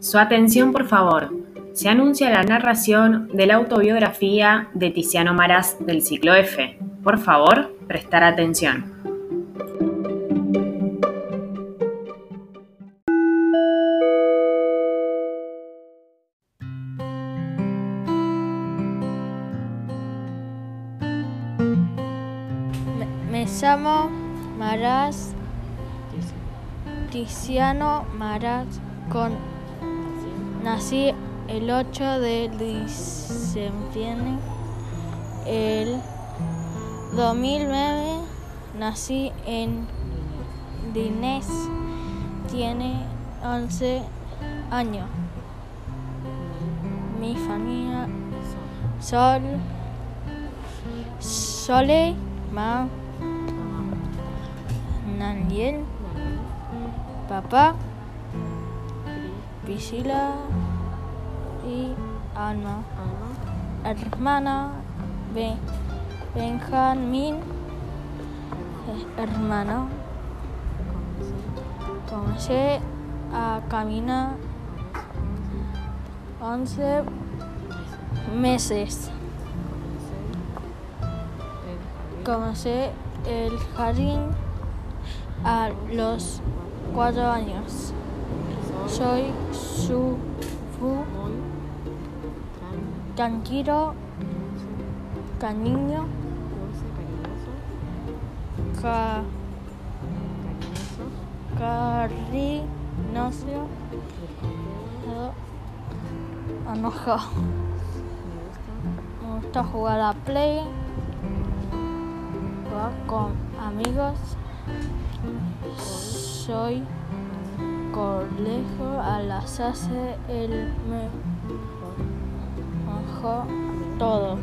Su atención, por favor. Se anuncia la narración de la autobiografía de Tiziano Marás del ciclo F. Por favor, prestar atención. Me, llamo Marás, Tiziano Marás, con, nací el 8 de diciembre el 2009 nací en Dinés, tiene 11 años. Mi familia Sol Sole Ma Naniel Papá Priscila y Alma Hermana Ben Benjamín hermano comencé a caminar 11 meses. Comencé el jardín a los cuatro años. Soy su fu tranquilo, cariño, ca, cariñoso, enojado. Me gusta jugar a play con amigos. Soy colegio a las hace el mejor, mejor todo.